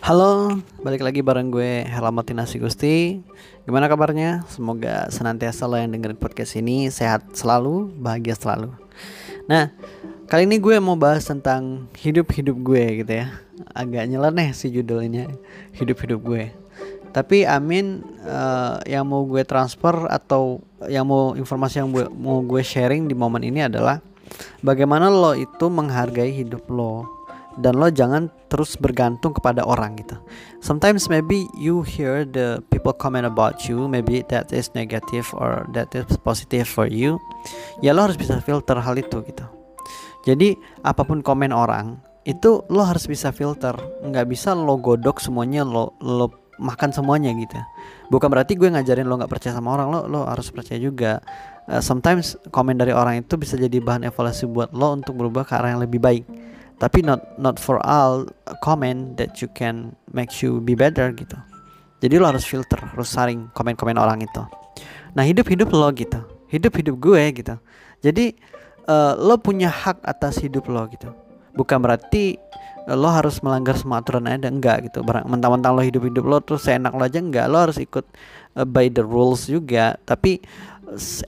Halo, balik lagi bareng gue Herlamatin Nasi Gusti. Gimana kabarnya? Semoga senantiasa lo yang dengerin podcast ini sehat selalu, bahagia selalu. Nah, kali ini gue mau bahas tentang hidup-hidup gue gitu ya. Agak nyeleneh sih judulnya, hidup-hidup gue. Tapi Amin uh, yang mau gue transfer atau yang mau informasi yang gue, mau gue sharing di momen ini adalah Bagaimana lo itu menghargai hidup lo dan lo jangan terus bergantung kepada orang gitu. Sometimes maybe you hear the people comment about you, maybe that is negative or that is positive for you. Ya lo harus bisa filter hal itu gitu. Jadi apa pun komen orang itu lo harus bisa filter, nggak bisa lo godok semuanya lo lo makan semuanya gitu. Bukan berarti gue ngajarin lo nggak percaya sama orang, lo lo harus percaya juga. Uh, sometimes komen dari orang itu bisa jadi bahan evaluasi buat lo untuk berubah ke arah yang lebih baik tapi not not for all comment that you can make you be better gitu. Jadi lo harus filter harus saring komen-komen orang itu. Nah hidup-hidup lo gitu. Hidup-hidup gue gitu. Jadi uh, lo punya hak atas hidup lo gitu. Bukan berarti uh, lo harus melanggar semua aturan ada enggak gitu. Mentang-mentang lo hidup-hidup lo terus seenak lo aja enggak. Lo harus ikut uh, by the rules juga. Tapi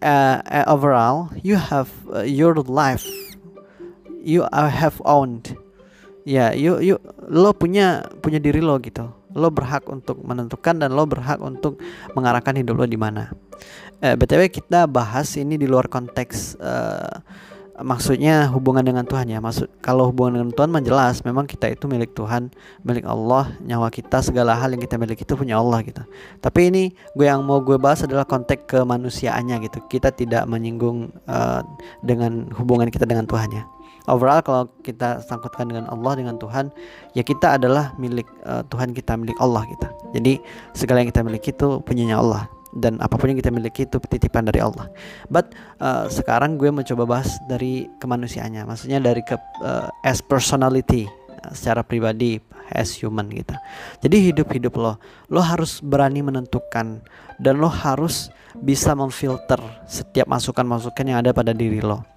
uh, overall you have uh, your life you have owned. Ya you you lo punya punya diri lo gitu. Lo berhak untuk menentukan dan lo berhak untuk mengarahkan hidup lo di mana. Eh, btw kita bahas ini di luar konteks uh, maksudnya hubungan dengan Tuhan ya. Maksud kalau hubungan dengan Tuhan menjelas memang kita itu milik Tuhan milik Allah nyawa kita segala hal yang kita miliki itu punya Allah gitu. Tapi ini gue yang mau gue bahas adalah konteks kemanusiaannya gitu. Kita tidak menyinggung uh, dengan hubungan kita dengan Tuhan ya overall kalau kita sangkutkan dengan Allah dengan Tuhan ya kita adalah milik uh, Tuhan kita milik Allah kita jadi segala yang kita miliki itu punyanya Allah dan apa pun yang kita miliki itu titipan dari Allah. But uh, sekarang gue mencoba bahas dari kemanusiaannya, maksudnya dari ke uh, as personality secara pribadi as human gitu. Jadi hidup-hidup lo, lo harus berani menentukan dan lo harus bisa memfilter setiap masukan-masukan yang ada pada diri lo.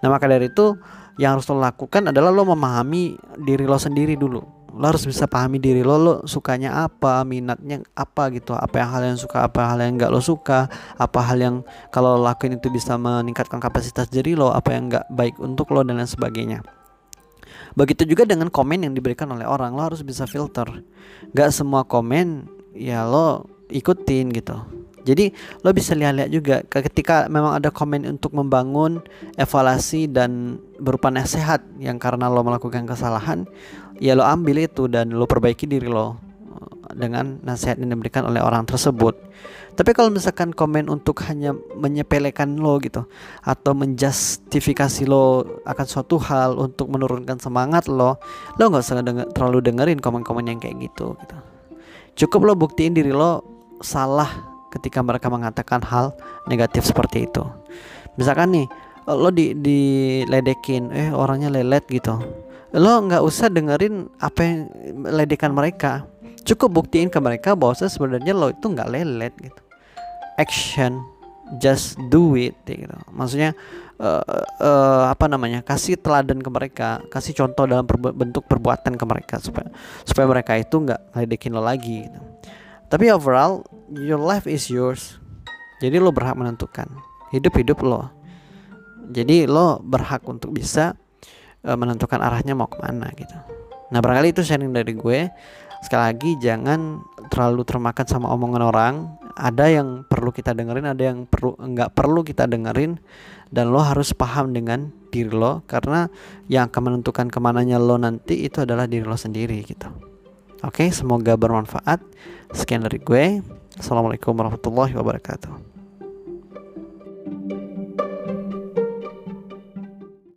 Nah maka dari itu yang harus lo lakukan adalah lo memahami diri lo sendiri dulu. Lo harus bisa pahami diri lo lo sukanya apa minatnya apa gitu. Apa yang hal yang suka apa hal yang enggak lo suka. Apa hal yang kalau lo lakuin itu bisa meningkatkan kapasitas diri lo apa yang enggak baik untuk lo dan lain sebagainya. Begitu juga dengan komen yang diberikan oleh orang lo harus bisa filter. Gak semua komen ya lo ikutin gitu jadi lo bisa lihat-lihat juga ketika memang ada komen untuk membangun evaluasi dan berupa nasihat yang karena lo melakukan kesalahan, ya lo ambil itu dan lo perbaiki diri lo eh, dengan nasihat yang diberikan oleh orang tersebut. Tapi kalau misalkan komen untuk hanya menyepelekan lo gitu atau menjustifikasi lo akan suatu hal untuk menurunkan semangat lo, lo nggak usah denger, terlalu dengerin komen-komen yang kayak gitu. gitu. Cukup lo buktiin diri lo salah ketika mereka mengatakan hal negatif seperti itu. Misalkan nih lo di diledekin, eh orangnya lelet gitu. Lo nggak usah dengerin apa yang ledekan mereka. Cukup buktiin ke mereka bahwa sebenarnya lo itu nggak lelet gitu. Action, just do it gitu. Maksudnya uh, uh, apa namanya? Kasih teladan ke mereka, kasih contoh dalam perbu bentuk perbuatan ke mereka supaya supaya mereka itu nggak ledekin lo lagi gitu. Tapi overall your life is yours. Jadi lo berhak menentukan hidup hidup lo. Jadi lo berhak untuk bisa uh, menentukan arahnya mau ke mana gitu. Nah barangkali itu sharing dari gue. Sekali lagi jangan terlalu termakan sama omongan orang. Ada yang perlu kita dengerin, ada yang perlu nggak perlu kita dengerin. Dan lo harus paham dengan diri lo karena yang akan menentukan ke mananya lo nanti itu adalah diri lo sendiri gitu. Oke, semoga bermanfaat. Sekian dari gue. Assalamualaikum warahmatullahi wabarakatuh.